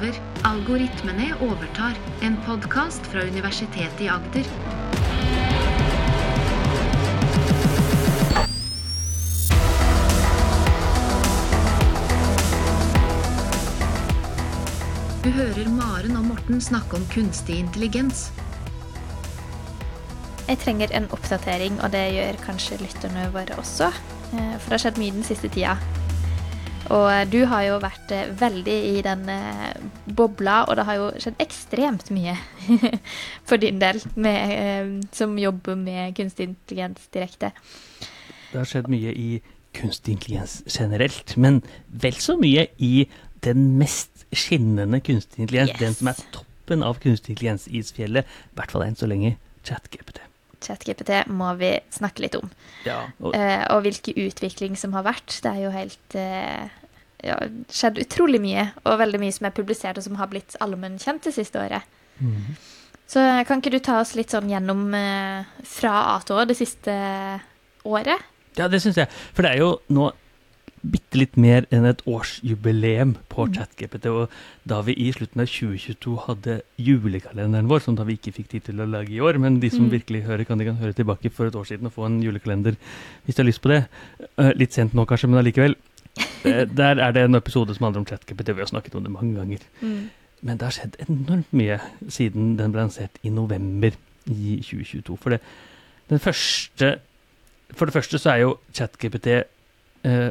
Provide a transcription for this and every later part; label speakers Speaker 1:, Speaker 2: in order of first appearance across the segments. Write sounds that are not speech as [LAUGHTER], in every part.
Speaker 1: over. Algoritmene overtar. En podkast fra Universitetet i Agder. Du hører Maren og Morten snakke om kunstig intelligens.
Speaker 2: Jeg trenger en oppdatering, og det gjør kanskje lytterne våre også. eh, For det har skjedd mye den siste tida. Og du har jo vært eh, veldig i den eh, bobla, og det har jo skjedd ekstremt mye [LAUGHS] for din del, med, eh, som jobber med kunstig intelligens direkte.
Speaker 3: Det har skjedd mye i kunstig intelligens generelt, men vel så mye i den mest skinnende kunstig intelligens,
Speaker 2: Yes.
Speaker 3: den som er toppen av kunstig intelligens-isfjellet, i hvert fall enn så lenge, ChatGPT.
Speaker 2: ChatGPT må vi snakke litt om.
Speaker 3: Ja, og
Speaker 2: Eh, og hvilken utvikling som har vært. Det er jo helt eh, ja, skjedd utrolig mye, og veldig mye som er publisert og som har blitt allmennkjent det siste året.
Speaker 3: Mm.
Speaker 2: Så kan ikke du ta oss litt sånn gjennom eh, fra A til Å det siste året?
Speaker 3: Ja, det syns jeg. For det er jo nå bitte litt mer enn et årsjubileum på
Speaker 2: Mm.
Speaker 3: ChatGPT. Og da vi i slutten av 2022 hadde julekalenderen vår, som da vi ikke fikk tid til å lage i år, men de som
Speaker 2: Mm.
Speaker 3: virkelig hører, kan de kan høre tilbake for et år siden og få en julekalender hvis de har lyst på det. Eh, Litt sent nå kanskje, men allikevel. Der er det en episode som handler om ChatGPT. Vi har snakket om det mange ganger. Men det har skjedd enormt mye siden den ble lansert i november i 2022. For det, den første, for det første så er jo ChatGPT eh,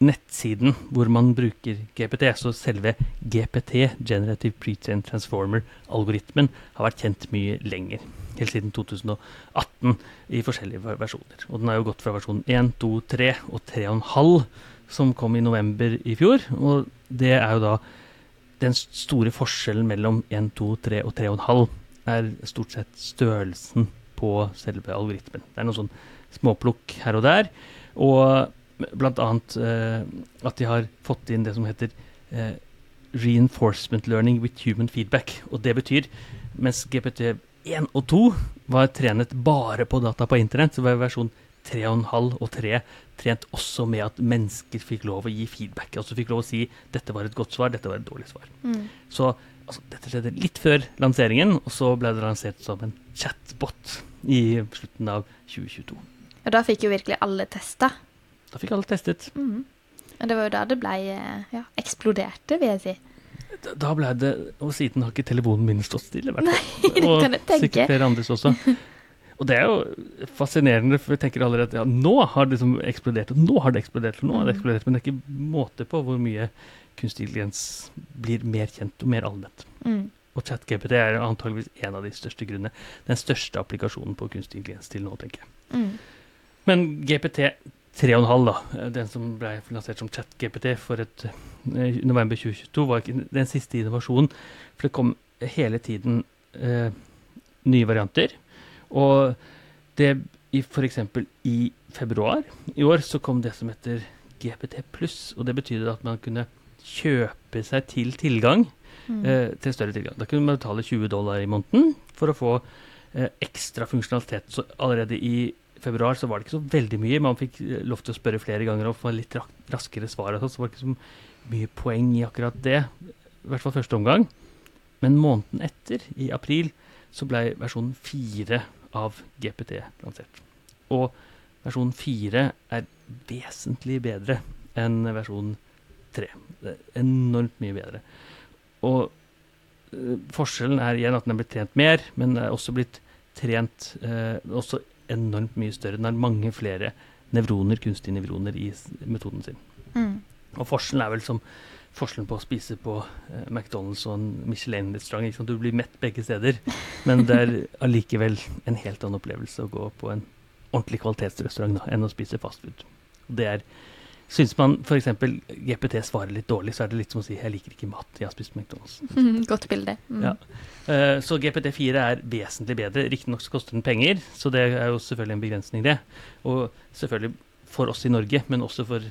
Speaker 3: nettsiden hvor man bruker GPT. Så selve GPT, Generative Pretrained Transformer-algoritmen, har vært kjent mye lenger. Helt siden 2018 i forskjellige versjoner. Og den har jo gått fra versjon 1, 2, 3 og 3,5, som kom i november i fjor. Og det er jo da den store forskjellen mellom 1, 2, 3 og 3,5 er stort sett størrelsen på selve algoritmen. Det er noen sånn småplukk her og der. Og annet eh, at de har fått inn det som heter eh, reinforcement learning with human feedback. Og det betyr, mens GPT 1 og 2 var trenet bare på data på internett, så var versjon 3,5 og 3 trent også med at mennesker fikk lov å gi feedback. Altså fikk lov å si 'dette var et godt svar, dette var et dårlig svar'.
Speaker 2: Mm.
Speaker 3: Så altså, dette skjedde litt før lanseringen, og så ble det lansert som en chatbot i slutten av 2022.
Speaker 2: Og da fikk jo virkelig alle testa.
Speaker 3: Da fikk alle testet.
Speaker 2: Mm. Og det var jo da det ble eh, ja, eksploderte, vil jeg si.
Speaker 3: Da- Da ble det Og siden har ikke telefonen min stått stille, i hvert
Speaker 2: Nei, [LAUGHS] det kan jeg tenke.
Speaker 3: Og sikkert flere andres også. [LAUGHS] Og det er jo fascinerende, for vi tenker allerede at ja, nå har det liksom eksplodert, og nå har det eksplodert, og nå har det
Speaker 2: Mm.
Speaker 3: eksplodert, men det er ikke måte på hvor mye kunstig intelligens blir mer kjent og mer allment.
Speaker 2: Mm.
Speaker 3: Og ChatGPT er antageligvis en av de største grunnene. Den største applikasjonen på kunstig intelligens til nå, tenker jeg.
Speaker 2: Mm.
Speaker 3: Men GPT 3,5, da, den som ble lansert som ChatGPT for et eh, november 2022, var ikke den siste innovasjonen. For det kom hele tiden eh, nye varianter. Og det i f.eks. i februar i år så kom det som heter GPT pluss. Og det betydde at man kunne kjøpe seg til tilgang
Speaker 2: Mm.
Speaker 3: eh, til større tilgang. Da kunne man betale 20 dollar i måneden for å få eh, ekstra funksjonalitet. Så allerede i februar så var det ikke så veldig mye. Man fikk eh, lov til å spørre flere ganger og få litt raskere svar. Og sånn, så var det ikke så mye poeng i akkurat det. I hvert fall første omgang. Men måneden etter, i april, så ble versjonen 4 av GPT lansert. Og versjon 4 er vesentlig bedre enn versjon 3. Det er enormt mye bedre. Og uh, forskjellen er igjen at den er blitt trent mer, men er også blitt trent uh, også enormt mye større. Den har mange flere nevroner, kunstige nevroner i metoden sin.
Speaker 2: Mm.
Speaker 3: Og forskjellen er vel som forskjellen på å spise på eh, McDonald's og en Michelin-restaurant. Du blir mett begge steder, men det er allikevel en helt annen opplevelse å gå på en ordentlig kvalitetsrestaurant da, enn å spise fastfood. Det er Syns man f.eks. GPT svarer litt dårlig, så er det litt som å si 'jeg liker ikke mat, jeg har spist McDonald's'.
Speaker 2: Mm. [LAUGHS] Godt bilde. Mm.
Speaker 3: Ja. Uh, Så GPT4 er vesentlig bedre. Riktignok koster den penger, så det er jo selvfølgelig en begrensning, det. Og selvfølgelig for oss i Norge, men også for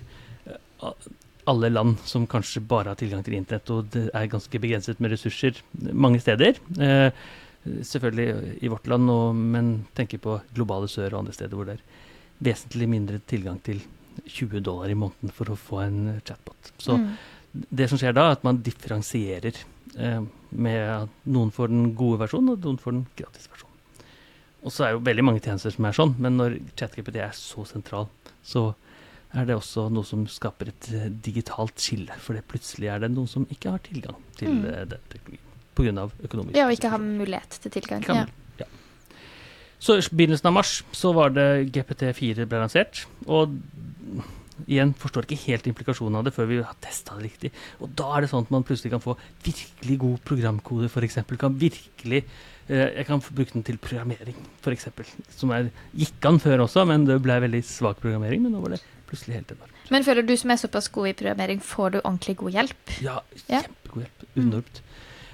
Speaker 3: a- alle land som kanskje bare har tilgang til internett, og det er ganske begrenset med ressurser mange steder. Eh, Selvfølgelig i vårt land, og, men tenker på globale sør og andre steder hvor det er vesentlig mindre tilgang til 20 dollar i måneden for å få en chatbot. Så
Speaker 2: Mm.
Speaker 3: det som skjer da, er at man differensierer eh, med at noen får den gode versjonen, og noen får den gratis versjonen. Og så er jo veldig mange tjenester som er sånn, men når ChatGPT er så sentral, så er det også noe som skaper et eh, digitalt skille. For det plutselig er det noen som ikke har tilgang til
Speaker 2: Mm.
Speaker 3: eh, den teknologien. Pga. økonomisk
Speaker 2: Ja, og ikke
Speaker 3: har
Speaker 2: mulighet til tilgang.
Speaker 3: Kan-
Speaker 2: Ja.
Speaker 3: ja. Så i begynnelsen av mars så var det GPT4 ble lansert. Og igjen forstår ikke helt implikasjonen av det før vi har testa det riktig. Og da er det sånn at man plutselig kan få virkelig god programkode, f.eks. Kan virkelig eh, Jeg kan bruke den til programmering, f.eks. Som er, gikk an før også, men det ble veldig svak programmering. Men nå var det plutselig helt enormt.
Speaker 2: Men føler du som er såpass god i programmering, får du ordentlig god hjelp?
Speaker 3: Ja,
Speaker 2: Ja.
Speaker 3: kjempegod hjelp. Enormt.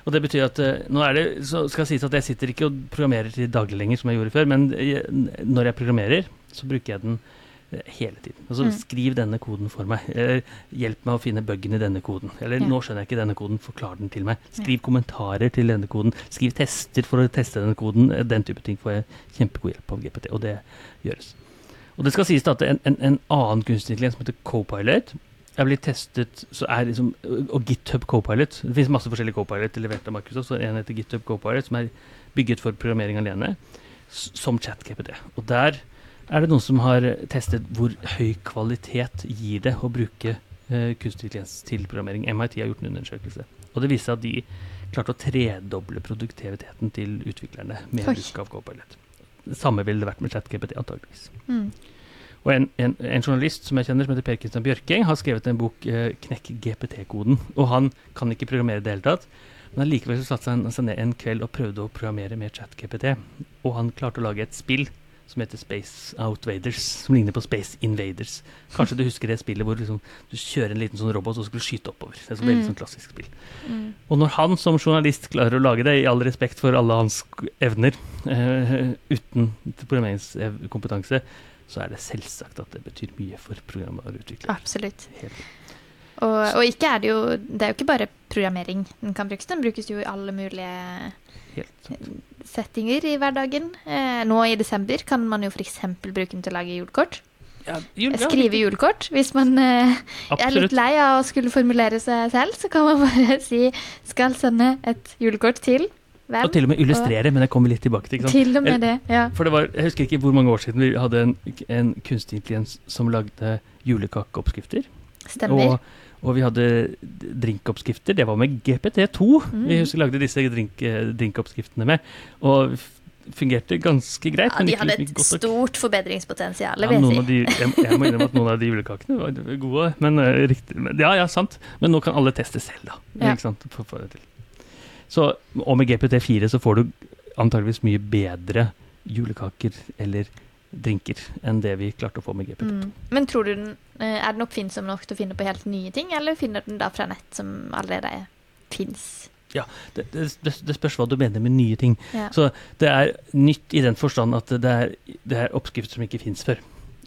Speaker 3: Og det betyr at eh, nå er det, så skal jeg sies at jeg sitter ikke og programmerer til daglig lenger, som jeg gjorde før, men jeg, når jeg programmerer, så bruker jeg den eh, hele tiden. Altså
Speaker 2: Mm.
Speaker 3: skriv denne koden for meg. Eller hjelp meg å finne bugen i denne koden. Eller
Speaker 2: Ja.
Speaker 3: nå skjønner jeg ikke denne koden, forklar den til meg. Skriv kommentarer til denne koden. Skriv tester for å teste denne koden. Eh, Den type ting får jeg kjempegod hjelp av GPT, og det gjøres. Og det skal sies da at en, en, en annen kunstig intelligens som heter Copilot, er blitt testet så er liksom, Og GitHub Copilot. Det finnes masse forskjellige Copilot levert av Markus. Så en heter GitHub Copilot, som er bygget for programmering alene, som ChatGPT. Og der er det noen som har testet hvor høy kvalitet gir det å bruke uh, kunstig intelligens til programmering. MIT har gjort en undersøkelse. Og det viser seg at de klarte å tredoble produktiviteten til utviklerne med bruk av Copilot. Det samme ville det vært med ChatGPT, antageligvis.
Speaker 2: Mm.
Speaker 3: Og en, en, en journalist som jeg kjenner, som heter Per Kristian Bjørking, har skrevet en bok, eh, 'Knekk GPT-koden'. Og han kan ikke programmere i det hele tatt. Men allikevel satte han seg ned en kveld og prøvde å programmere med ChatGPT. Og han klarte å lage et spill som heter Space Outwaders, som ligner på Space Invaders. Kanskje du husker det spillet hvor liksom, du kjører en liten sånn robot og skulle skyte oppover. Det er så veldig
Speaker 2: Mm.
Speaker 3: sånn klassisk spill.
Speaker 2: Mm.
Speaker 3: Og når han som journalist klarer å lage det, i all respekt for alle hans evner, uh, uten programmeringskompetanse, så er det selvsagt at det betyr mye for programvareutviklere.
Speaker 2: Absolutt.
Speaker 3: Helt.
Speaker 2: Og, og ikke er det jo Det er jo ikke bare programmering den kan brukes. Den brukes jo i alle mulige
Speaker 3: Helt sant.
Speaker 2: Settinger i hverdagen. Eh, nå i desember kan man jo f.eks. bruke den til å lage julekort.
Speaker 3: Ja, jul,
Speaker 2: Skrive julekort. Hvis man eh, er litt lei av å skulle formulere seg selv, så kan man [LAUGHS] bare si 'skal sende et julekort til hvem?'
Speaker 3: Og til og med illustrere, men jeg kommer litt tilbake til. Ikke sant?
Speaker 2: Til og med det, ja.
Speaker 3: For det var, Jeg husker ikke hvor mange år siden vi hadde en, en kunstig intelligens som lagde julekakeoppskrifter.
Speaker 2: Stemmer.
Speaker 3: Og, og vi hadde drinkoppskrifter. Det var med GPT2
Speaker 2: Mm.
Speaker 3: vi husker lagde disse drink, eh, drinkoppskriftene med. Og fungerte ganske greit.
Speaker 2: Ja,
Speaker 3: men
Speaker 2: de hadde et stort forbedringspotensial,
Speaker 3: Ja, de, jeg, jeg må innrømme at noen av de julekakene var gode. Men, eh, riktig, ja, ja, sant. Men nå kan alle teste selv, da.
Speaker 2: Ja.
Speaker 3: Ikke sant? For, for. Så, og med GPT4 så får du antageligvis mye bedre julekaker eller drinker enn det vi klarte å få med GPT.
Speaker 2: Mm. Men tror du den eh, er den oppfinnsom nok til å finne på helt nye ting, eller finner den da fra nett som allerede fins?
Speaker 3: Ja, det, det, det spørs hva du mener med nye ting.
Speaker 2: Ja.
Speaker 3: Så det er nytt i den forstand at det er, det er oppskrifter som ikke fins før.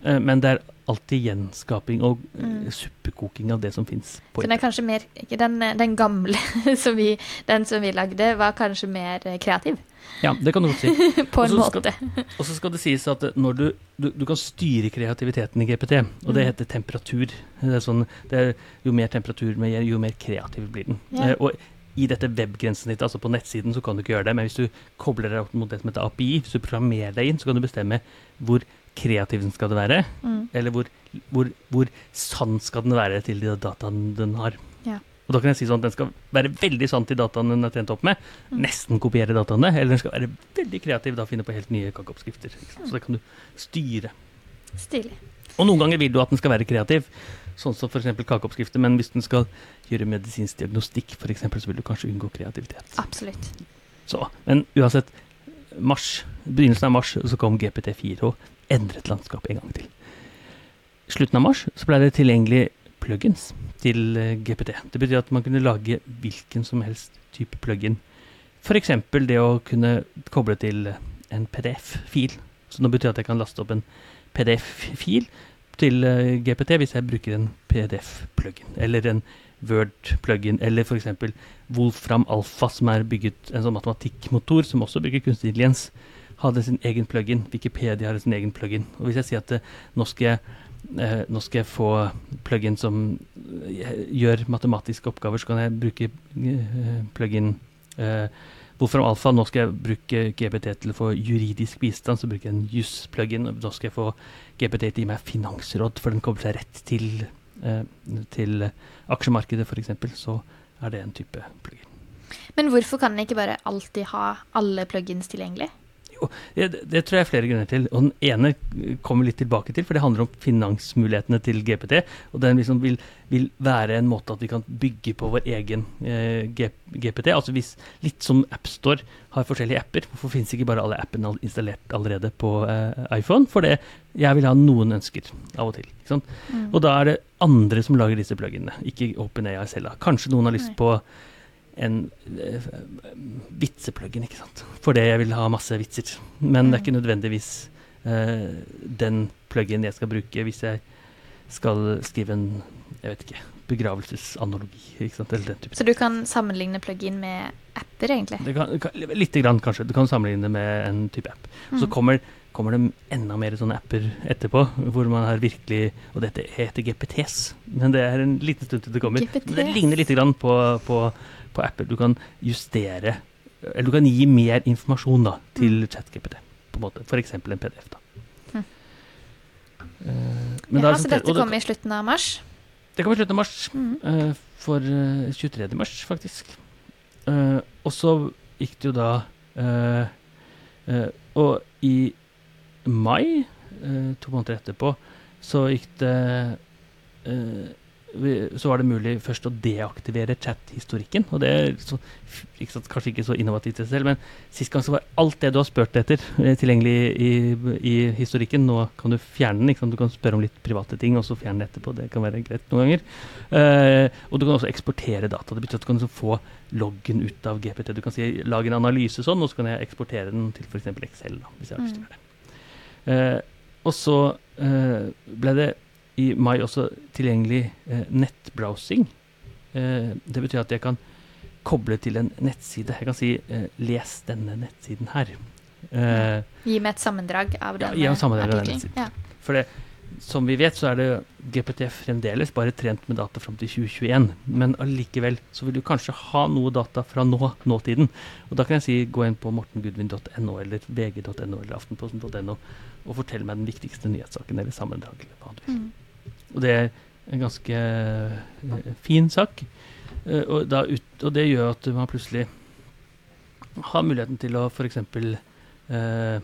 Speaker 3: Eh, Men det er alltid gjenskaping og eh,
Speaker 2: Mm.
Speaker 3: suppekoking av det som fins.
Speaker 2: Den er kanskje mer Den, den gamle [LAUGHS] som vi, den som vi lagde, var kanskje mer eh, kreativ,
Speaker 3: Ja, det kan du godt si. [LAUGHS]
Speaker 2: på en
Speaker 3: også
Speaker 2: måte.
Speaker 3: Og så skal det sies at eh, du, du, du kan styre kreativiteten i GPT, og det
Speaker 2: Mm.
Speaker 3: heter temperatur. Det er sånn, det er, jo mer temperatur, jo mer kreativ blir den.
Speaker 2: Ja.
Speaker 3: Eh, og i dette webgrensesnittet, altså på nettsiden, så kan du ikke gjøre det, men hvis du kobler deg opp mot det som heter API, hvis du programmerer deg inn, så kan du bestemme hvor kreativ den skal være,
Speaker 2: Mm.
Speaker 3: eller hvor, hvor, hvor sann skal den være til de dataene den har.
Speaker 2: Ja.
Speaker 3: Og da kan jeg si sånn at den skal være veldig sann til dataene den er trent opp med,
Speaker 2: Mm.
Speaker 3: nesten kopiere dataene, eller den skal være veldig kreativ da finne på helt nye kakeoppskrifter. Så det kan du styre.
Speaker 2: Stilig.
Speaker 3: Og noen ganger vil du at den skal være kreativ, sånn som f.eks. kakeoppskrifter, men hvis den skal gjøre medisinsk diagnostikk, for eksempel, så vil du kanskje unngå kreativitet.
Speaker 2: Absolutt.
Speaker 3: Så, men uansett, mars, begynnelsen av mars så kom GPT4 og endret landskapet en gang til. Slutten av mars så ble det tilgjengelig plugins til eh, GPT. Det betyr at man kunne lage hvilken som helst type plugin. F.eks. det å kunne koble til en PDF-fil. Så nå betyr at jeg kan laste opp en PDF-fil til eh, GPT hvis jeg bruker en PDF-plugin. Eller en Word-plugin, eller f.eks. Wolfram Alpha, som er bygget en sånn matematikkmotor som også bruker kunstig intelligens, hadde sin egen plugin. Wikipedia hadde sin egen plugin. Og hvis jeg sier at eh, nå skal jeg eh, nå skal jeg få plug-in som eh, gjør matematiske oppgaver, så kan jeg bruke eh, plug-in eh, Wolfram Alfa, nå skal jeg bruke GPT til å få juridisk bistand, så bruker jeg en juss-plug-in. Nå skal jeg få GPT til å gi meg finansråd, for den kobler seg rett til, eh, til aksjemarkedet, f.eks. Så er det en type plug-in.
Speaker 2: Men hvorfor kan en ikke bare alltid ha alle plugins tilgjengelig?
Speaker 3: Det, det, tror jeg er flere grunner til. Og Den ene kommer litt tilbake til, for det handler om finansmulighetene til GPT. Og den liksom vil, vil være en måte at vi kan bygge på vår egen eh, GPT. Altså hvis, Litt som AppStore har forskjellige apper. Hvorfor finnes ikke bare alle appene installert allerede på eh, iPhone? For det, jeg vil ha noen ønsker av og til. Mm. Og da er det andre som lager disse pluginene, ikke OpenAI selv. Kanskje noen har lyst på en uh, vitsepluggen, ikke sant. Fordi jeg vil ha masse vitser. Men det er ikke mm. nødvendigvis uh, den pluggen jeg skal bruke hvis jeg skal skrive en jeg vet ikke, begravelsesanalogi. Ikke sant? Eller den type.
Speaker 2: Så du kan sammenligne plugin med apper, egentlig?
Speaker 3: Det kan, kan, litt grann, kanskje. Du kan sammenligne med en type app. Mm. Så kommer, kommer, det enda mer sånne apper etterpå, hvor man har virkelig Og dette heter GPTs, men det er en liten stund til det kommer. GPTs. Det ligner litt grann på, på på Apple. Du kan justere Eller du kan gi mer informasjon da, til mm. ChatGPT. på en måte. F.eks. en PDF. da.
Speaker 2: Mm. Uh, ja, så dette kommer i slutten av mars?
Speaker 3: Det kommer i slutten av mars. Mm. Uh, for uh, eh, 23. mars, faktisk. og så gikk det jo da Og i mai, to måneder etterpå, så gikk det så var det mulig først å deaktivere chat-historikken. Og det er så, ikke kanskje ikke så innovativt i seg selv, men sist gang så var alt det du har spurt etter, eh, tilgjengelig i, i, historikken. Nå kan du fjerne den. Ikke sant? Du kan spørre om litt private ting, og så fjerne den etterpå. Det kan være greit noen ganger. Uh, og du kan også eksportere data. Det betyr at du kan få loggen ut av GPT. Du kan si lag en analyse sånn, og så kan jeg eksportere den til f.eks. Excel, da, hvis jeg har lyst til å gjøre det. Uh, og så uh, ble det i mai også tilgjengelig eh, nettbrowsing. Eh, det betyr at jeg kan koble til en nettside. Jeg kan si eh, 'les denne nettsiden her'.
Speaker 2: Eh, gi meg et sammendrag av denne
Speaker 3: ja, sammendrag av den. Ja. For det, som vi vet, så er det GPT fremdeles bare trent med data fram til 2021. Men allikevel så vil du kanskje ha noe data fra nå, nåtiden. Og da kan jeg si gå inn på mortengudvin.no eller vg.no eller aftenposten.no og fortell meg den viktigste nyhetssaken eller sammendrag. eller hva du vil. Mm. Og det er en ganske uh, fin sak. Uh, og, ut, og, det gjør at man plutselig har muligheten til å f.eks. Eh,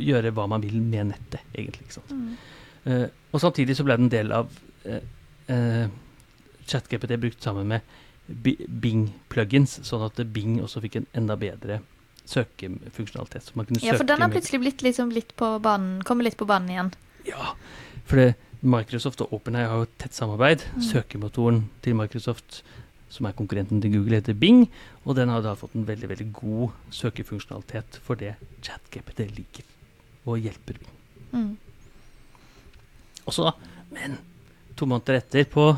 Speaker 3: gjøre hva man vil med nettet, egentlig. Mm. Uh, og samtidig så ble det en del av uh, ChatGPT brukt sammen med Bing-plugins, sånn at Bing også fikk en enda bedre søkefunksjonalitet.
Speaker 2: ja, for den har plutselig blitt liksom litt på banen, kommer litt på banen igjen.
Speaker 3: Ja, for Microsoft og OpenAI har jo tett samarbeid. Mm. Søkemotoren til Microsoft, som er konkurrenten til Google, heter Bing. Og den har da fått en veldig veldig god søkefunksjonalitet for det ChatGPT liker, og hjelper Bing. Mm. Og så, men to måneder etter på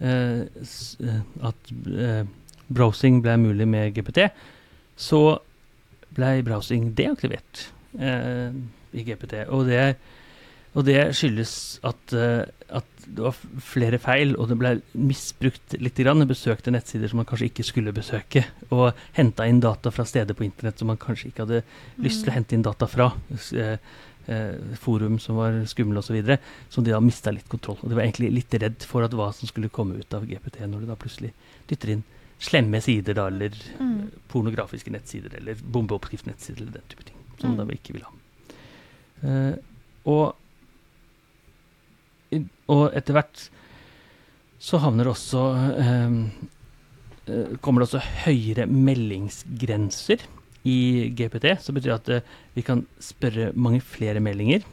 Speaker 3: eh, eh at eh, browsing ble mulig med GPT, så ble browsing deaktivert eh, i GPT. Og det er og det skyldes at, uh, at, det var flere feil, og det ble misbrukt litt. Grann. Jeg besøkte nettsider som man kanskje ikke skulle besøke, og henta inn data fra steder på internett som man kanskje ikke hadde mm. lyst til å hente inn data fra. Uh, uh, forum som var skumle osv. Som de da mista litt kontroll. Og de var egentlig litt redd for at hva som skulle komme ut av GPT når de da plutselig dytter inn slemme sider, da, eller mm. pornografiske nettsider, eller bombeoppskriftnettsider, eller den type ting. Som mm. de ikke vil ha. og og etter hvert så havner også ehm, eh, Kommer det også høyere meldingsgrenser i GPT. Så betyr at eh, vi kan spørre mange flere meldinger.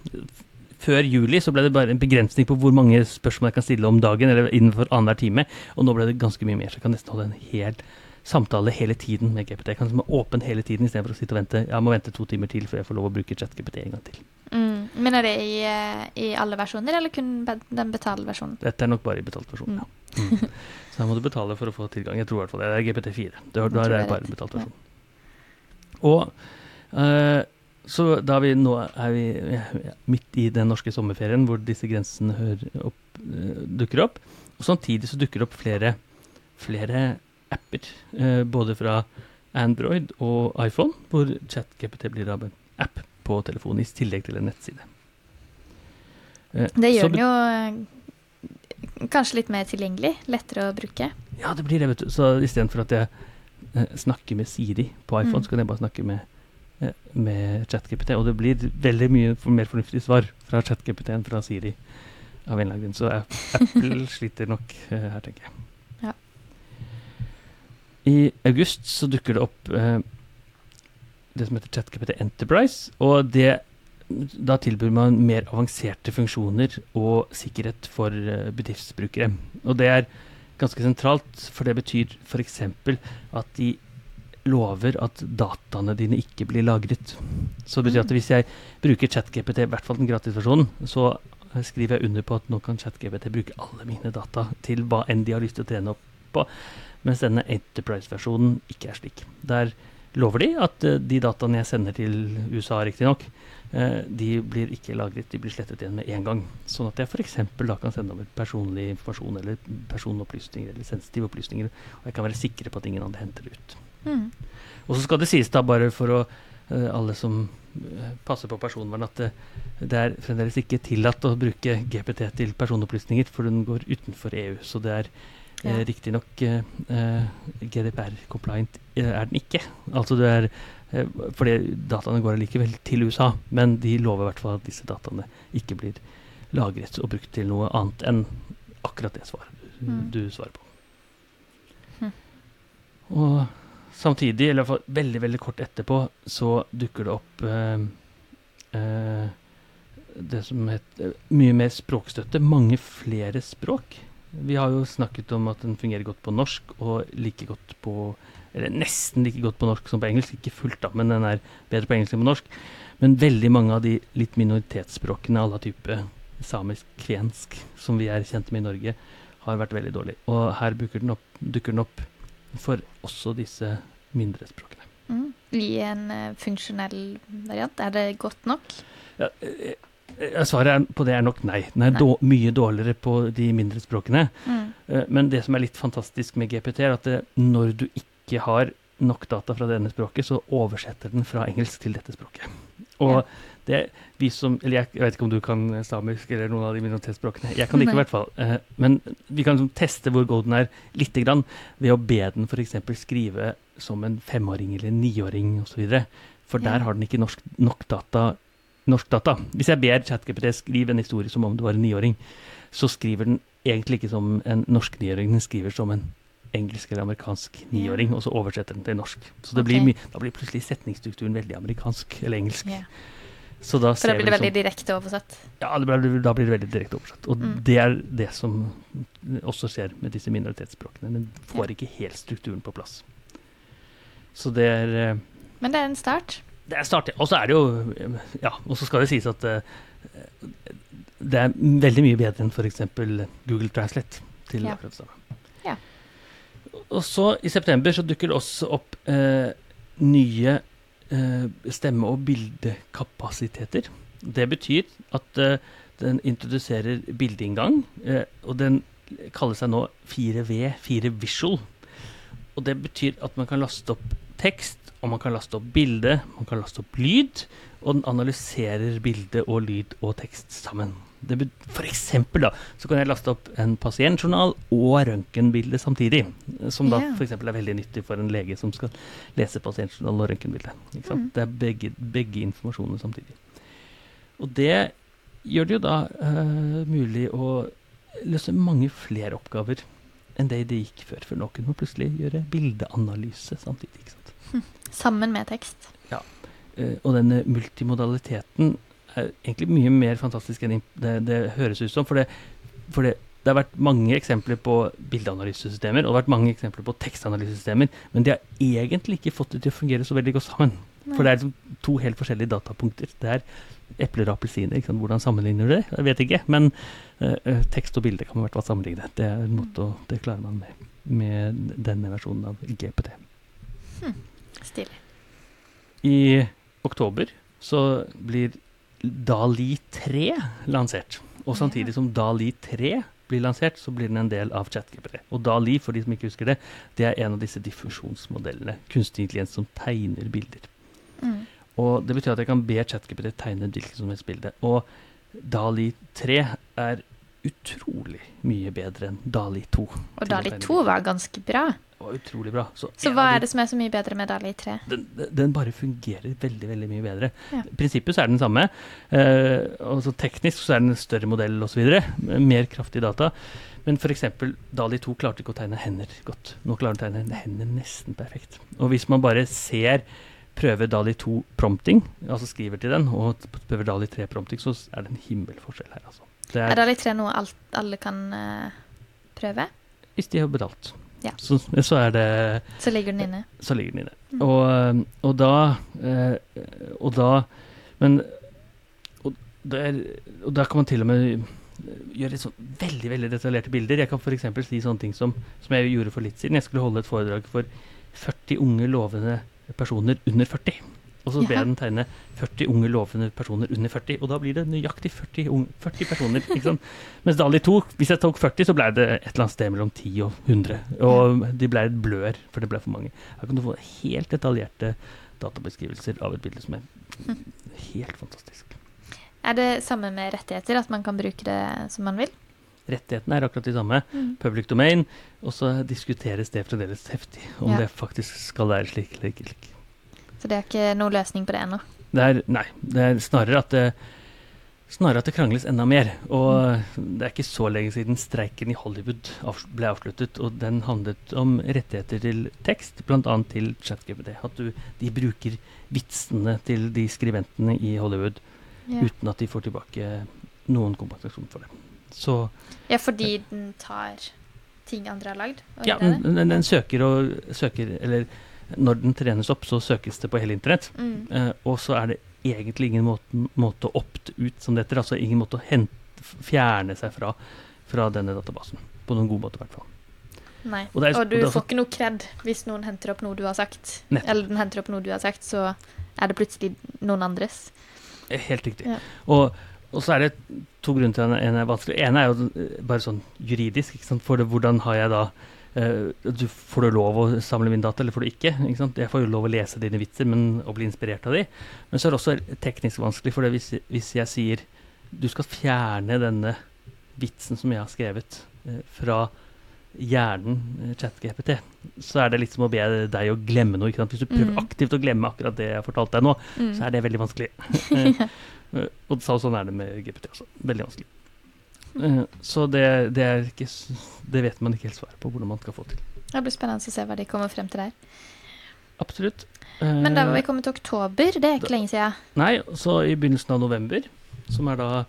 Speaker 3: Før juli så ble det bare en begrensning på hvor mange spørsmål jeg kan stille om dagen, eller innenfor annenhver time. Og nå ble det ganske mye mer, så jeg kan nesten holde en hel samtale hele tiden med GPT. Jeg kan være åpen hele tiden istedenfor å sitte og vente. Jeg må vente to timer til før jeg får lov å bruke ChatGPT en gang til.
Speaker 2: Mm. Men er det i, eh, i, alle versjoner, eller kun den betalte versjonen?
Speaker 3: Dette er nok bare i betalt versjon, mm. ja. Mm. Så da må du betale for å få tilgang. Jeg tror i hvert fall det. er GPT4. Da er det bare betalt versjon. Ja. Og uh, så da vi nå er vi ja, midt i den norske sommerferien hvor disse grensene opp, eh, dukker opp. Og samtidig så dukker det opp flere, flere apper, eh, både fra Android og iPhone, hvor ChatGPT blir av en app på telefonen i tillegg til en nettside.
Speaker 2: Eh, det gjør den jo eh, kanskje litt mer tilgjengelig, lettere å bruke.
Speaker 3: Ja, det blir det, vet du. Så istedenfor at jeg eh, snakker med Siri på iPhone, mm. så kan jeg bare snakke med med ChatGPT. Og det blir veldig mye mer fornuftig svar fra ChatGPT enn fra Siri. av en eller annen grunn. Så Apple [LAUGHS] sliter nok her, tenker jeg. Ja. I august så dukker det opp det som heter ChatGPT Enterprise. Og det, da tilbyr man mer avanserte funksjoner og sikkerhet for uh, bedriftsbrukere. Og det er ganske sentralt, for det betyr f.eks. at de lover at dataene dine ikke blir lagret. Så det betyr at mm. hvis jeg bruker ChatGPT, i hvert fall den gratisversjonen, så skriver jeg under på at nå kan ChatGPT bruke alle mine data til hva enn de har lyst til å trene opp på. Mens denne Enterprise-versjonen ikke er slik. Der lover de at uh, de dataene jeg sender til USA, riktignok, uh, de blir ikke lagret, de blir slettet igjen med en gang. Sånn at jeg f.eks. da kan sende over personlig informasjon eller personopplysninger eller sensitive opplysninger, og jeg kan være sikre på at ingen andre henter det ut. Mm. Og så skal det sies, da, bare for å, uh, alle som passer på personvern, at det, er fremdeles ikke tillatt å bruke GPT til personopplysninger, for den går utenfor EU. Så det er uh, ja. riktignok eh, GDPR-compliant er den ikke. Altså det er fordi dataene går allikevel til USA, men de lover i hvert fall at disse dataene ikke blir lagret og brukt til noe annet enn akkurat det svaret mm. du svarer på. Hm. Og Samtidig, eller for veldig veldig kort etterpå, så dukker det opp eh, eh, det som heter mye mer språkstøtte. Mange flere språk. Vi har jo snakket om at den fungerer godt på norsk, og like godt på Eller nesten like godt på norsk som på engelsk. Ikke fullt, da, men den er bedre på engelsk enn på norsk. Men veldig mange av de litt minoritetsspråkene à la type samisk, kvensk, som vi er kjent med i Norge, har vært veldig dårlig. Og her dukker den opp, dukker den opp for også disse mindre språkene.
Speaker 2: Mm. I en uh, funksjonell variant, er det godt nok? Ja,
Speaker 3: uh, svaret på det er nok nei. Den er nei. Då, mye dårligere på de mindre språkene. Mm. Uh, men det som er litt fantastisk med GPT, er at det, når du ikke har nok data fra denne språket, så oversetter den fra engelsk til dette språket. Og ja. det vi som Eller jeg, jeg, vet ikke om du kan samisk eller noen av de minoritetsspråkene. Jeg kan det ikke, i hvert fall. Eh, men vi kan liksom teste hvor god den er, lite grann, ved å be den f.eks. skrive som en femåring eller en niåring osv. For der har den ikke norsk, nok data, norsk data. Hvis jeg ber ChatGPT skrive en historie som om du var en niåring, så skriver den egentlig ikke som en norsk niåring, den skriver som en engelsk eller amerikansk niåring, og så oversetter den til norsk. Så okay. blir, da blir plutselig setningsstrukturen veldig amerikansk eller engelsk. Yeah.
Speaker 2: Så da, For da blir det veldig direkte oversatt?
Speaker 3: Ja, blir, da blir det veldig direkte oversatt. Og mm. det er det som også skjer med disse minoritetsspråkene. Den får ja. ikke helt strukturen på plass. Så det er eh,
Speaker 2: Men det er en start?
Speaker 3: Det er en Og så er det jo Ja, og så skal det sies at uh, det er veldig mye bedre enn f.eks. Google Translate til ja. akkurat det samme. Ja. Og så i september så dukker det også opp uh, nye uh, stemme- og bildekapasiteter. Det betyr at den introduserer bildeinngang, og den kaller seg nå 4V, 4 Visual. Og det betyr at man kan laste opp tekst, og man kan laste opp bilde, man kan laste opp lyd, og den analyserer bilde og lyd og tekst sammen. For eksempel da, så kan jeg laste opp en pasientjournal og røntgenbilde samtidig. Som da yeah. f.eks. er veldig nyttig for en lege som skal lese pasientjournal og røntgenbilde. Mm. Det er begge, begge informasjonene samtidig. Og det gjør det jo da uh, mulig å løse mange flere oppgaver enn det det gikk før. For nå kunne man plutselig gjøre bildeanalyse samtidig. [LAUGHS]
Speaker 2: Sammen med tekst.
Speaker 3: Ja. Uh, og denne multimodaliteten er egentlig mye mer fantastisk enn det, det høres ut som. For, det, for det, det, har vært mange eksempler på bildeanalysesystemer og det har vært mange eksempler på tekstanalysesystemer, men de har egentlig ikke fått det til å fungere så veldig godt sammen. Nei. For det er liksom to helt forskjellige datapunkter. Det er epler og appelsiner. Hvordan sammenligner du det? Jeg vet ikke. Men uh, tekst og bilde kan man i hvert fall sammenligne. Det er en måte å, det klarer man med, med denne versjonen av GPT.
Speaker 2: Hm. Stilig.
Speaker 3: I oktober så blir Dali 3 lansert. Og samtidig som Dali 3 blir lansert, så blir den en del av ChatGPT. Og Dali, for de som ikke husker det, det er en av disse diffusjonsmodellene. Kunstig intelligens som tegner bilder.
Speaker 2: Mm.
Speaker 3: Og det betyr at jeg kan be ChatGPT tegne et hvilket som helst bilde. Og Dali 3 er utrolig mye bedre enn Dali 2.
Speaker 2: Og Dali 2 var ganske bra.
Speaker 3: Var utrolig bra. Så,
Speaker 2: Så hva er det som er så mye bedre med Dali 3?
Speaker 3: den, den bare fungerer veldig veldig mye bedre.
Speaker 2: Ja.
Speaker 3: Prinsippet så er den samme. Eh, altså teknisk så er den en større modell osv. Mer kraftig data. Men f.eks. Dali 2 klarte ikke å tegne hender godt. Nå klarer den å tegne hender nesten perfekt. Og hvis man bare ser prøver Dali 2 prompting, altså skriver til den, og prøver Dali 3 prompting, så er det en himmelforskjell her, altså. Det
Speaker 2: Er
Speaker 3: er,
Speaker 2: Dali 3 noe alt, alle kan uh, prøve?
Speaker 3: hvis de har betalt.
Speaker 2: Ja.
Speaker 3: Så, så er det
Speaker 2: Så ligger den inne.
Speaker 3: så ligger den inne.
Speaker 2: Mm.
Speaker 3: Og, og da eh, Og da Men og der, og der kan man til og med gjøre litt sånn veldig veldig detaljerte bilder. Jeg kan f.eks. si sånne ting som, som jeg gjorde for litt siden. Jeg skulle holde et foredrag for 40 unge, lovende personer under 40. Og så ber jeg den tegne 40 unge, lovende personer under 40. Og da blir det nøyaktig 40, unge, 40 personer. Ikke sant? [LAUGHS] Mens Dali 2, hvis jeg tok 40, så ble det et eller annet sted mellom 10 og 100. Og de ble et blør, for det ble for mange. Her kan du få helt detaljerte databeskrivelser av et bilde som er helt fantastisk.
Speaker 2: Er det samme med rettigheter, at man kan bruke det som man vil?
Speaker 3: Rettighetene er akkurat de samme.
Speaker 2: Mm.
Speaker 3: Public domain. Og så diskuteres det fremdeles heftig, om
Speaker 2: Ja.
Speaker 3: det faktisk skal være slik eller ikke.
Speaker 2: Så det er ikke noen løsning på det ennå.
Speaker 3: Det nei, det er snarere at det, snarere at det krangles enda mer. Og det er ikke så lenge siden streiken i Hollywood avs- ble avsluttet, og den handlet om rettigheter til tekst, bl.a. til ChatGPT. At du, de bruker vitsene til de skribentene i Hollywood
Speaker 2: yeah.
Speaker 3: uten at de får tilbake noen kompensasjon for det. Så
Speaker 2: ja, fordi den tar ting andre har lagd?
Speaker 3: ja, den, den, den søker og søker Eller når den trenes opp, så søkes det på hele internett.
Speaker 2: Mm.
Speaker 3: Uh, og så er det egentlig ingen måte, måte å opt ut, som det heter. Altså ingen måte å hente, fjerne seg fra, fra denne databasen. På noen god måte, i hvert fall.
Speaker 2: Nei.
Speaker 3: Og er-
Speaker 2: Og du
Speaker 3: og
Speaker 2: får ikke noe kred hvis noen henter opp noe du har sagt.
Speaker 3: Nettopp.
Speaker 2: Eller den henter opp noe du har sagt, så er det plutselig noen andres.
Speaker 3: Eh, Helt riktig.
Speaker 2: Ja.
Speaker 3: Og, og så er det to grunner til at den er vanskelig. En er jo eh, bare sånn juridisk. For det, hvordan har jeg da du, Får du lov å samle min data, eller får du ikke? ikke? Jeg får jo lov å lese dine vitser men, og bli inspirert av de. Men så er det også teknisk vanskelig, for det hvis, hvis jeg sier du skal fjerne denne vitsen som jeg har skrevet eh, fra hjernen eh, ChatGPT, så er det litt som å be deg å glemme noe. Hvis du prøver
Speaker 2: Mm.
Speaker 3: aktivt å glemme akkurat det jeg har fortalt deg nå,
Speaker 2: Mm.
Speaker 3: så er det veldig vanskelig. Eh, [LAUGHS] [LAUGHS] eh, og sånn er det med GPT også. Veldig vanskelig. Eh, Så det, det ikke Det vet man ikke helt svaret på hvordan man skal få til.
Speaker 2: Det blir spennende å se hva de kommer frem til der.
Speaker 3: Absolutt.
Speaker 2: Men da var vi
Speaker 3: Eh,
Speaker 2: kommet til oktober. Det er ikke
Speaker 3: da-
Speaker 2: lenge siden.
Speaker 3: Nei, så i begynnelsen av november, som er da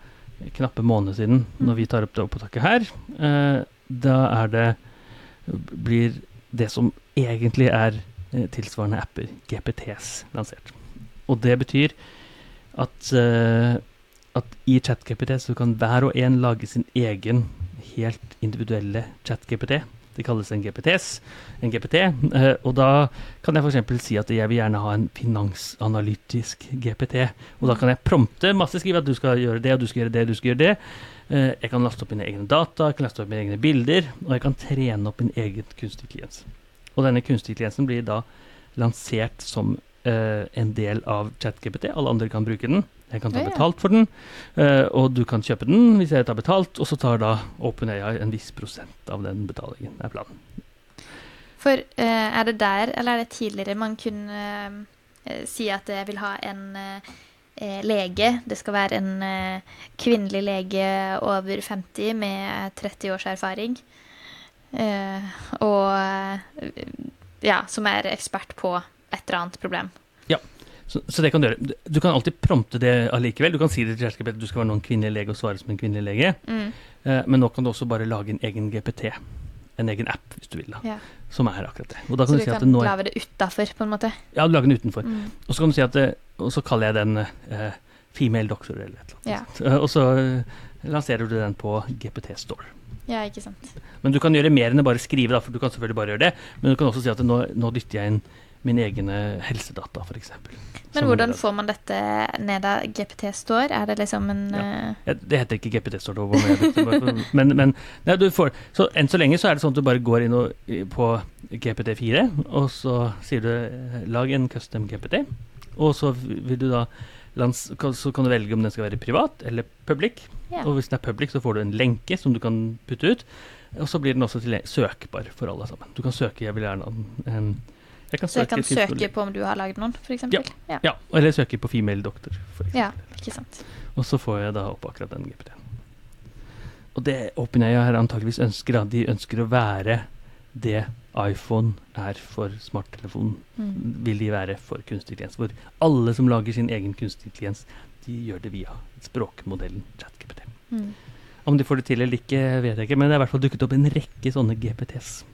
Speaker 3: knappe måned siden når vi tar opp det opptaket her, eh, da er det blir det som egentlig er tilsvarende apper, GPTs, lansert. Og det betyr at, at i ChatGPT så kan hver og en lage sin egen helt individuelle ChatGPT. Det kalles en GPTs, en GPT. eh, og da kan jeg f.eks. si at jeg vil gjerne ha en finansanalytisk GPT. Og da kan jeg prompte masse, skrive at du skal gjøre det, og du skal gjøre det, du skal gjøre det. Eh, jeg kan laste opp mine egne data, jeg kan laste opp mine egne bilder, og jeg kan trene opp min egen kunstig intelligens. Og denne kunstig intelligensen blir da lansert som eh, en del av ChatGPT. Alle andre kan bruke den. Jeg kan ta betalt for den, eh, og du kan kjøpe den hvis jeg tar betalt, og så tar da OpenAI en viss prosent av den betalingen, er planen.
Speaker 2: For eh, er det der, eller er det tidligere, man kunne eh, si at jeg vil ha en lege. Det skal være en kvinnelig lege over 50 med 30 års erfaring. Og ja, som er ekspert på et eller annet problem.
Speaker 3: Så, så det kan du gjøre. Du- kan alltid prompte det allikevel. Du kan si det til ChatGPT at du skal være noen kvinnelig lege og svare som en kvinnelig lege.
Speaker 2: Mm.
Speaker 3: Eh, men nå kan du også bare lage en egen GPT. En egen app, hvis du vil. da,
Speaker 2: Ja.
Speaker 3: Som er akkurat det.
Speaker 2: Så
Speaker 3: kan
Speaker 2: du
Speaker 3: du si
Speaker 2: kan
Speaker 3: nå er,
Speaker 2: lage det utafor, på en måte.
Speaker 3: Ja, du lager den utenfor.
Speaker 2: Mm.
Speaker 3: Og så kan du si at eh, Og så kaller jeg den eh, Female Doctor eller et eller annet.
Speaker 2: Ja.
Speaker 3: Eh, og så eh, lanserer du den på GPT Store.
Speaker 2: ja, ikke sant.
Speaker 3: Men du kan gjøre mer enn å bare skrive, da, for du kan selvfølgelig bare gjøre det. Men du kan også si at nå, nå dytter jeg inn mine egne helsedata, f.eks.
Speaker 2: Men hvordan får man dette ned da GPT står? Er det liksom en
Speaker 3: Ja.
Speaker 2: eh,
Speaker 3: Det heter ikke GPT, står det. Men, men nei, du får, så enn så lenge så er det sånn at du bare går inn og, på GPT4, og så sier du eh, lag en custom GPT, og så vil du da så kan du velge om den skal være privat eller public.
Speaker 2: ja.
Speaker 3: Og hvis den er public, så får du en lenke som du kan putte ut. Og så blir den også søkbar for alle sammen. Du kan søke 'jeg vil gjerne ha en Jeg kan
Speaker 2: Så jeg kan søke på om du har lagd noen, f.eks.?
Speaker 3: Ja.
Speaker 2: ja.
Speaker 3: Ja, eller søke på female doctor, f.eks.
Speaker 2: Ja, ikke sant.
Speaker 3: Og så får jeg da opp akkurat den GPT-en. Og det OpenAI her antakeligvis ønsker, da, de ønsker å være det iPhone er for smarttelefonen,
Speaker 2: Mm.
Speaker 3: vil de være for kunstig intelligens. Hvor alle som lager sin egen kunstig intelligens, de gjør det via språkmodellen ChatGPT.
Speaker 2: Mm.
Speaker 3: Om de får det til eller ikke, vet jeg ikke, men det er i hvert fall dukket opp en rekke sånne GPTs.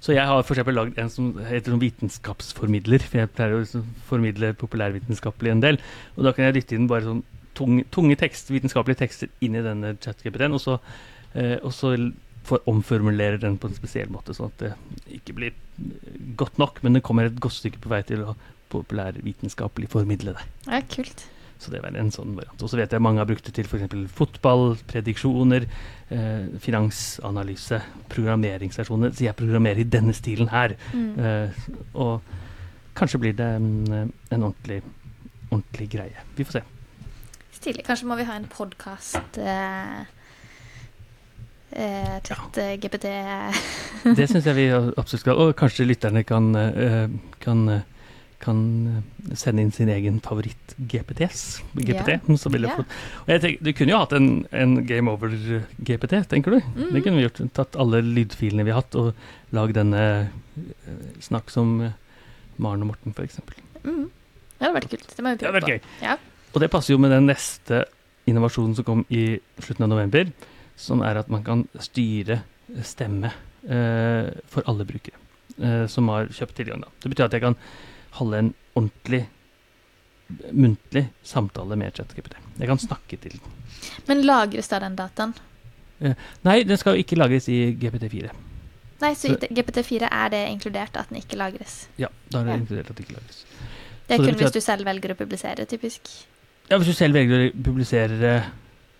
Speaker 3: Så jeg har for eksempel lagd en som heter sånn vitenskapsformidler, for jeg pleier å liksom formidle populærvitenskapelig en del. Og da kan jeg dytte inn bare sånn tunge, tunge tekst, vitenskapelige tekster inn i denne chat-GPT-en, og så, eh, og så for omformulere den på en spesiell måte, sånn at det ikke blir eh, godt nok, men det kommer et godt stykke på vei til å populærvitenskapelig formidle det.
Speaker 2: Ja, kult.
Speaker 3: Så det var en sånn variant. Og så vet jeg mange har brukt det til f.eks. fotball, prediksjoner, eh, finansanalyse, programmeringsstasjoner. Så jeg programmerer i denne stilen her.
Speaker 2: Mm.
Speaker 3: Eh, og kanskje blir det en, en ordentlig, ordentlig greie. Vi får se.
Speaker 2: Stilig. Kanskje må vi ha en podkast eh, eh, Chat ja. GPT
Speaker 3: Det syns jeg vi absolutt skal. Og kanskje lytterne kan, eh, kan, eh, kan eh, sende inn sin egen favoritt-GPTs. GPT, så vil jeg fått. Og jeg tenker, du kunne jo hatt en, en Game Over-GPT, tenker du?
Speaker 2: Mm.
Speaker 3: Det kunne vi gjort. Tatt alle lydfilene vi har hatt, og lagd denne eh, snakk som eh, Maren og Morten, f.eks.
Speaker 2: mm. Det hadde vært kult. Det må vi prøve på. Ja.
Speaker 3: Og det passer jo med den neste innovasjonen som kom i slutten av november, som er at man kan styre stemme eh, for alle brukere eh, som har kjøpt tilgang. Da. Det betyr at jeg kan holde en ordentlig muntlig samtale med ChatGPT. Jeg kan snakke til den.
Speaker 2: Men lagres da den dataen?
Speaker 3: Nei, den skal jo ikke lagres i GPT4.
Speaker 2: Nei, så
Speaker 3: Så-
Speaker 2: GPT4 er det inkludert at den ikke lagres.
Speaker 3: Ja, da er det
Speaker 2: Ja.
Speaker 3: inkludert at den ikke lagres.
Speaker 2: Det er kun hvis du selv velger å publisere, typisk.
Speaker 3: Ja, hvis du selv velger å publisere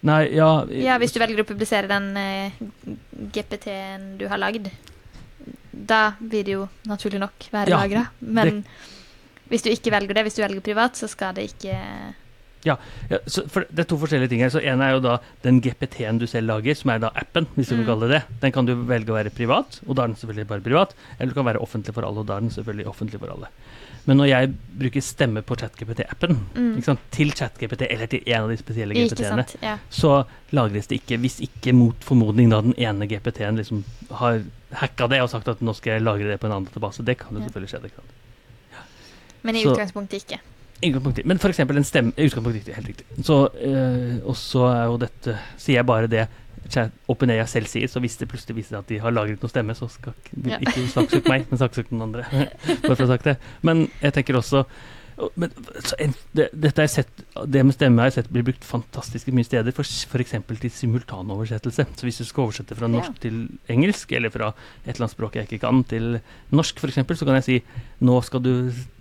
Speaker 3: Nei, ja
Speaker 2: Ja, hvis du velger å publisere den eh, GPT-en du har lagd, da vil det jo naturlig nok være
Speaker 3: Ja,
Speaker 2: lagra. Men hvis du ikke velger det, hvis du velger privat, så skal det ikke
Speaker 3: Ja, så for det er to forskjellige ting her. Så En er jo da den GPT-en du selv lager, som er da appen, hvis du
Speaker 2: Mm.
Speaker 3: vil kalle det. Den kan du velge å være privat, og da er den selvfølgelig bare privat. Eller du kan være offentlig for alle, og da er den selvfølgelig offentlig for alle. Men når jeg bruker stemme på ChatGPT-appen,
Speaker 2: mm,
Speaker 3: til ChatGPT eller til en av de spesielle GPT-ene.
Speaker 2: Ja.
Speaker 3: så lagres det ikke. Hvis ikke mot formodning da den ene GPT-en liksom har hacka det og sagt at nå skal jeg lagre det på en annen database. Det kan jo
Speaker 2: Ja.
Speaker 3: selvfølgelig skje. det kan.
Speaker 2: Men i
Speaker 3: Så-
Speaker 2: utgangspunktet ikke.
Speaker 3: Utgangspunktet. Men f.eks. en stemme utgangspunktet riktig, helt riktig. Så, øh, og så er jo dette Sier jeg bare det opp ned jeg selv sier, så hvis det plutselig viser at de har lagret noe stemme, så skal ikke,
Speaker 2: Ja.
Speaker 3: ikke saksøk meg, men saksøk noen andre. [LAUGHS] Bare for å ha sagt det. Men jeg tenker også og- men, en, det, dette sett, det med stemme har jeg sett blir brukt fantastisk mye steder, f.eks. til simultanoversettelse. Så hvis du skal oversette fra norsk
Speaker 2: Ja.
Speaker 3: til engelsk, eller fra et eller annet språk jeg ikke kan, til norsk f.eks., så kan jeg si nå skal du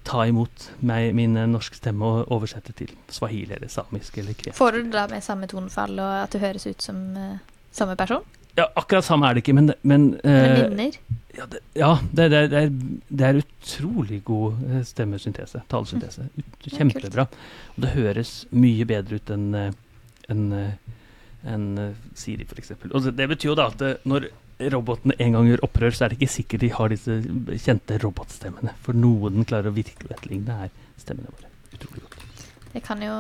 Speaker 3: ta imot meg, min norske norsk stemme og oversette til swahili eller samisk eller kve.
Speaker 2: Får du det da med samme tonefall og at det høres ut som uh, samme person?
Speaker 3: Ja, akkurat samme er det ikke, men, men eh? Ja, det, ja det, det, det, er, det er utrolig god eh, stemmesyntese. Talesyntese. Ut, kjempebra. Og det høres mye bedre ut enn en, eh, enn, eh, Siri, f.eks. Og det, det betyr jo da at når robotene en gang gjør opprør, så er det ikke sikkert de har disse kjente robotstemmene. For noen klarer å virkelig etterligne her stemmene våre. Utrolig godt.
Speaker 2: Det kan jo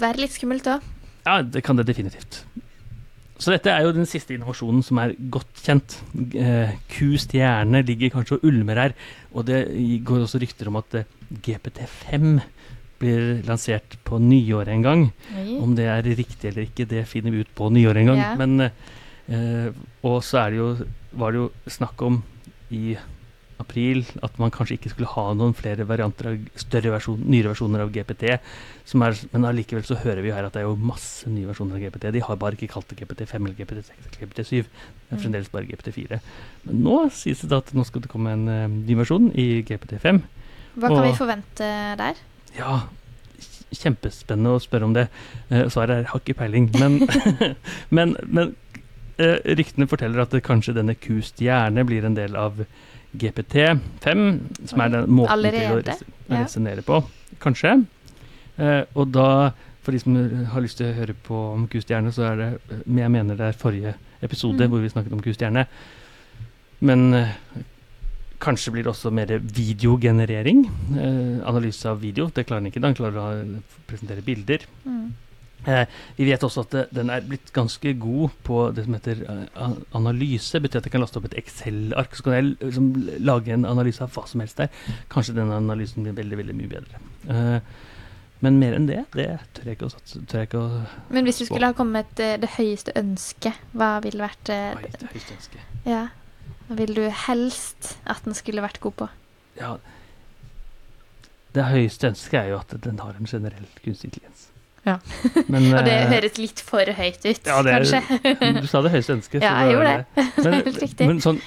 Speaker 2: være litt skummelt òg.
Speaker 3: Ja, det kan det definitivt. Så dette er jo den siste innovasjonen som er godt kjent. Eh, Q-stjerne ligger kanskje og ulmer her, og det går også rykter om at eh, GPT5 blir lansert på nyåret en gang. Om det er riktig eller ikke, det finner vi ut på nyåret en gang.
Speaker 2: Ja.
Speaker 3: Men, eh, og så er det jo, var det jo snakk om i april at man kanskje ikke skulle ha noen flere varianter av større versjon, nyere versjoner av GPT. Som er, men allikevel så hører vi jo her at det er jo masse nye versjoner av GPT. De har bare ikke kalt det GPT5 eller GPT6 eller GPT7. Det er
Speaker 2: Mm.
Speaker 3: fremdeles bare GPT4. Men nå sies det at nå skal det komme en uh, ny versjon i GPT5.
Speaker 2: Hva kan
Speaker 3: Og-
Speaker 2: vi forvente der?
Speaker 3: Ja, kjempespennende å spørre om det. Uh, Svaret er har ikke peiling. Men, [LAUGHS] men, men eh, ryktene forteller at kanskje denne Q-stjerne blir en del av GPT5, som er den måten
Speaker 2: allerede?
Speaker 3: til å resonnere
Speaker 2: Ja.
Speaker 3: på. Kanskje. Eh, og da, for de som har lyst til å høre på om Q-stjerne, så er det eh, Jeg mener det er forrige episode
Speaker 2: Mm.
Speaker 3: hvor vi snakket om Q-stjerne. Men eh, Kanskje blir det også mer videogenerering. Eh, analyse av video. Det klarer han ikke. Han klarer å presentere bilder.
Speaker 2: Mm.
Speaker 3: Eh, vi vet også at det, den er blitt ganske god på det som heter eh, analyse. betyr at jeg kan laste opp et Excel-ark, så kan jeg liksom, lage en analyse av hva som helst der. Kanskje den analysen blir veldig veldig mye bedre. Eh, men mer enn det, det tør jeg ikke å satse
Speaker 2: Men hvis du skulle ha kommet det høyeste ønsket, hva ville vært eh,
Speaker 3: Oi, det høyeste ønsket.
Speaker 2: Ja. Hva ville du helst at den skulle vært god på?
Speaker 3: Ja, det høyeste ønsket er jo at den har en generell kunstig intelligens.
Speaker 2: Ja.
Speaker 3: Men,
Speaker 2: Og det
Speaker 3: eh,
Speaker 2: høres litt for høyt ut,
Speaker 3: Ja, det er-
Speaker 2: kanskje?
Speaker 3: Du sa det høyeste ønsket.
Speaker 2: Ja, jeg gjorde det. [LAUGHS]
Speaker 3: Men,
Speaker 2: Helt riktig.
Speaker 3: men sånn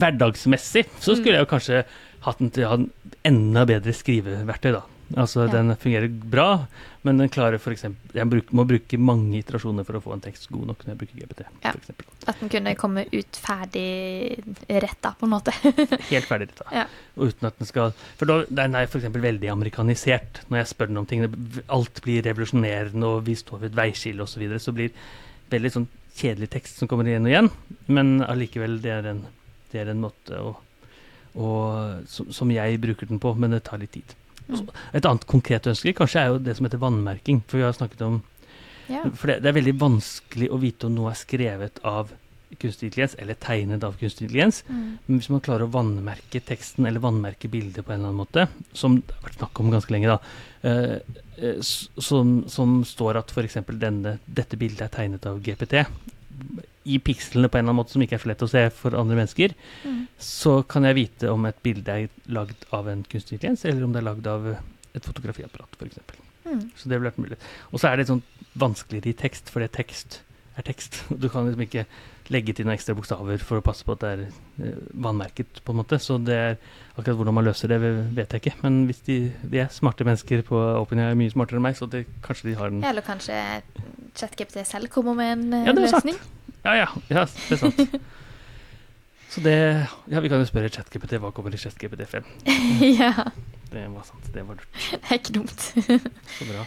Speaker 3: hverdagsmessig så skulle
Speaker 2: Mm.
Speaker 3: jeg jo kanskje hatt en, til ha en enda bedre skriveverktøy, da. Altså
Speaker 2: Ja.
Speaker 3: den fungerer bra, men den klarer f.eks. Jeg bruk, må bruke mange iterasjoner for å få en tekst god nok når jeg bruker GPT.
Speaker 2: Ja. At den kunne komme ut ferdig retta, på en måte. [LAUGHS]
Speaker 3: Helt ferdig retta.
Speaker 2: Ja.
Speaker 3: Og uten at den skal For da, den er f.eks. veldig amerikanisert. Når jeg spør den om ting, alt blir revolusjonerende, og vi står ved et veiskille osv., så, videre, så blir det veldig sånn kjedelig tekst som kommer igjen og igjen. Men allikevel, det er en, det er en måte å, å som, som jeg bruker den på, men det tar litt tid. Et annet konkret ønske kanskje er jo det som heter vannmerking. For vi har snakket om
Speaker 2: Ja.
Speaker 3: For det, det er veldig vanskelig å vite om noe er skrevet av kunstig intelligens eller tegnet av kunstig intelligens.
Speaker 2: Mm.
Speaker 3: Men hvis man klarer å vannmerke teksten eller vannmerke bildet på en eller annen måte, som det har vært snakk om ganske lenge, da, eh, eh, som, som står at f.eks. dette bildet er tegnet av GPT, i pikslene på en eller annen måte som ikke er for lett å se for andre mennesker,
Speaker 2: Mm.
Speaker 3: så kan jeg vite om et bilde er lagd av en kunstig intelligens, eller om det er lagd av eh, et fotografiapparat, f.eks.
Speaker 2: Mm.
Speaker 3: Så det ville vært mulig. Og så er det sånn vanskeligere i tekst, fordi tekst er tekst. [LAUGHS] Du kan liksom ikke legge til noen ekstra bokstaver for å passe på at det er eh, vannmerket, på en måte. Så det er akkurat hvordan man løser det, vet jeg ikke. Men hvis de, de er smarte mennesker på OpenAI, er mye smartere enn meg, så det, kanskje de har en
Speaker 2: Eller kanskje ChatGPT selv kommer med en eh,
Speaker 3: Ja, det er sant. Ja, ja, ja, det er sant. Så det Ja, vi kan jo spørre ChatGPT hva kommer i ChatGPT 5. [LAUGHS]
Speaker 2: ja,
Speaker 3: Det var sant. Det var lurt.
Speaker 2: det er ikke dumt.
Speaker 3: Så bra.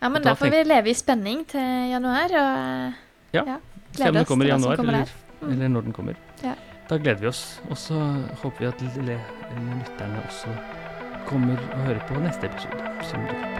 Speaker 2: Ja, men
Speaker 3: da
Speaker 2: da får vi leve i spenning til januar, og ja.
Speaker 3: Ja. Se om den kommer i januar,
Speaker 2: kommer
Speaker 3: eller.
Speaker 2: Mm.
Speaker 3: eller når den kommer.
Speaker 2: Ja.
Speaker 3: Da gleder vi oss. Og så håper vi at lytterne også kommer og hører på neste episode. Som dukker